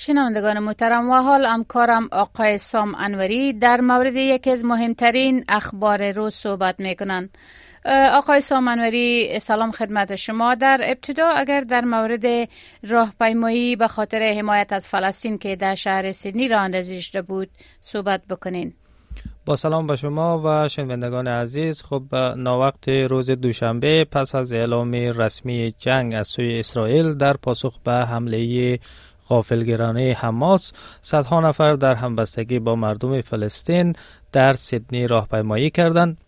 شنوندگان محترم و حال همکارم آقای سام انوری در مورد یکی از مهمترین اخبار روز صحبت می‌کنند آقای سام انوری سلام خدمت شما. در ابتدا اگر در مورد راهپیمایی به خاطر حمایت از فلسطین که در شهر سیدنی را اندازی بود صحبت بکنین. با سلام به شما و شنوندگان عزیز. خب ناوقت روز دوشنبه پس از اعلام رسمی جنگ از سوی اسرائیل در پاسخ به حمله غافلگرانه حماس صدها نفر در همبستگی با مردم فلسطین در سیدنی راهپیمایی کردند.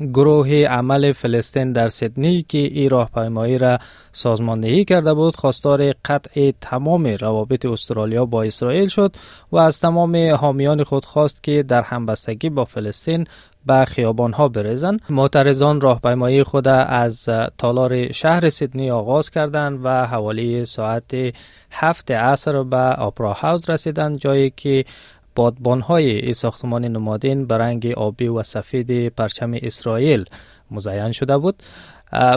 گروه عمل فلسطین در سیدنی که این راهپیمایی را سازماندهی کرده بود خواستار قطع تمام روابط استرالیا با اسرائیل شد و از تمام حامیان خود خواست که در همبستگی با فلسطین به خیابان ها بریزند. معترضان راهپیمایی خود از تالار شهر سیدنی آغاز کردند و حوالی ساعت هفت عصر به آپرا هاوس رسیدند جایی که های این ساختمان نمادین به رنگ آبی و سفید پرچم اسرائیل مزین شده بود.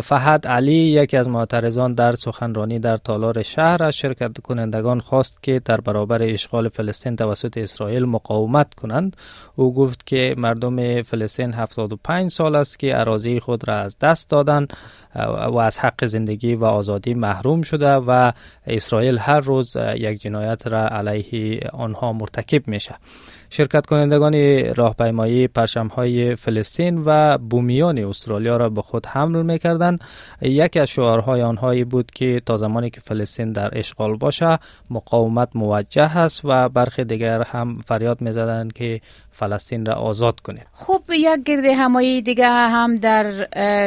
فهد علی یکی از معترضان در سخنرانی در تالار شهر از شرکت کنندگان خواست که در برابر اشغال فلسطین توسط اسرائیل مقاومت کنند. او گفت که مردم فلسطین 75 سال است که اراضی خود را از دست دادند و از حق زندگی و آزادی محروم شده و اسرائیل هر روز یک جنایت را علیه آنها مرتکب میشه. شرکت کنندگان راهپیمایی های فلسطین و بومیان استرالیا را به خود حمل می‌کردند. یکی از شعارهای آنهایی بود که تا زمانی که فلسطین در اشغال باشه مقاومت موجه است و برخی دیگر هم فریاد می‌زدند که فلسطین را آزاد کنید. خب یک گرد همایی دیگه هم در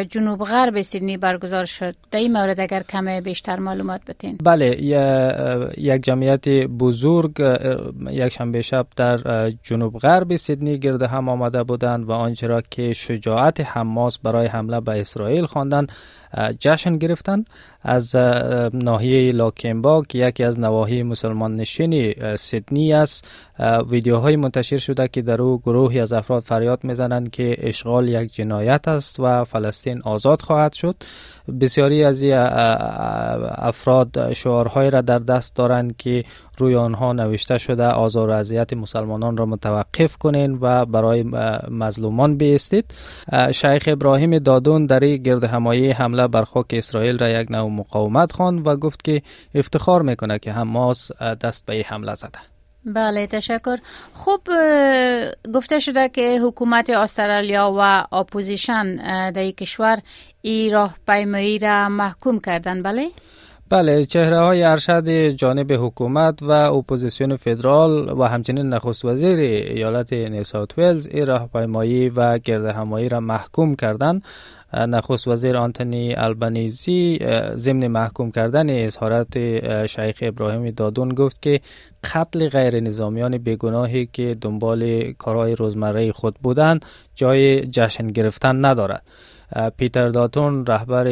جنوب غرب سیدنی برگزار شد. در این مورد اگر کم بیشتر معلومات بتین بله یک جمعیت بزرگ یک شنبه شب در جنوب غرب سیدنی گرد هم آمده بودند و آنچه را که شجاعت حماس برای حمله به اسرائیل خواندند. جشن گرفتند از ناحیه لاکمبا که یکی از نواحی مسلمان نشین سیدنی است. ویدیوهای منتشر شده که در او گروهی از افراد فریاد می‌زنند که اشغال یک جنایت است و فلسطین آزاد خواهد شد. بسیاری از افراد شعارهایی را در دست دارند که روی آنها نوشته شده آزار و اذیت مسلمانان را متوقف کنین و برای مظلومان بایستید شیخ ابراهیم دادون در گردهمایی حمله بر خاک اسرائیل را یک نوع مقاومت خواند و گفت که افتخار می‌کنه که حماس دست به این حمله زده. بله تشکر. خوب گفته شده که حکومت استرالیا و اپوزیشن در کشور ای راه پیمایی را محکوم کردن بله؟ بله چهره های ارشد جانب حکومت و اپوزیسیون فدرال و همچنین نخست وزیر ایالت نیو ساوت ویلز ای راهپیمایی و گرد همایی را محکوم کردند نخست وزیر آنتونی البنیزی ضمن محکوم کردن اظهارات شیخ ابراهیم دادون گفت که قتل غیر نظامیان بیگناهی که دنبال کارهای روزمره خود بودند جای جشن گرفتن ندارد. پیتر داتون رهبر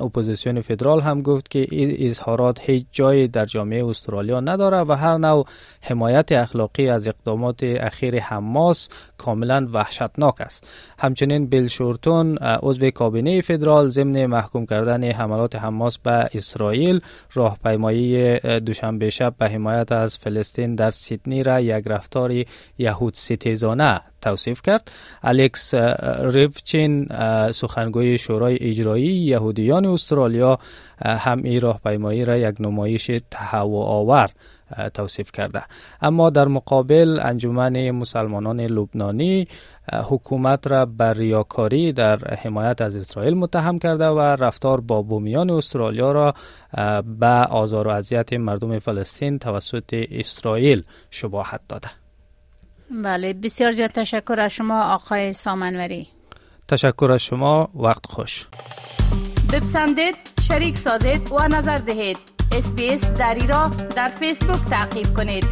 اپوزیسیون فدرال هم گفت که اظهارات هیچ جایی در جامعه استرالیا نداره و هر نوع حمایت اخلاقی از اقدامات اخیر حماس کاملا وحشتناک است. همچنین بیل شورتون عضو کابینه فدرال ضمن محکوم کردن حملات حماس به اسرائیل راهپیمایی دوشنبه شب به حمایت از فلسطین در سیدنی را یک رفتار یهود ستیزانه توصیف کرد. الکس ریفچین سخنگوی شورای اجرایی یهودیان استرالیا هم این راهپیمایی را یک نمایش تهوع آور توصیف کرده. اما در مقابل انجمن مسلمانان لبنانی حکومت را بر ریاکاری در حمایت از اسرائیل متهم کرده و رفتار با بومیان استرالیا را به آزار و اذیت مردم فلسطین توسط اسرائیل شباهت داده. بله بسیار زیاد تشکر از شما آقای سامنوری. تشکر از شما وقت خوش. بپسندید شریک سازید و نظر دهید. اسپیس دری را در فیسبوک تعقیب کنید.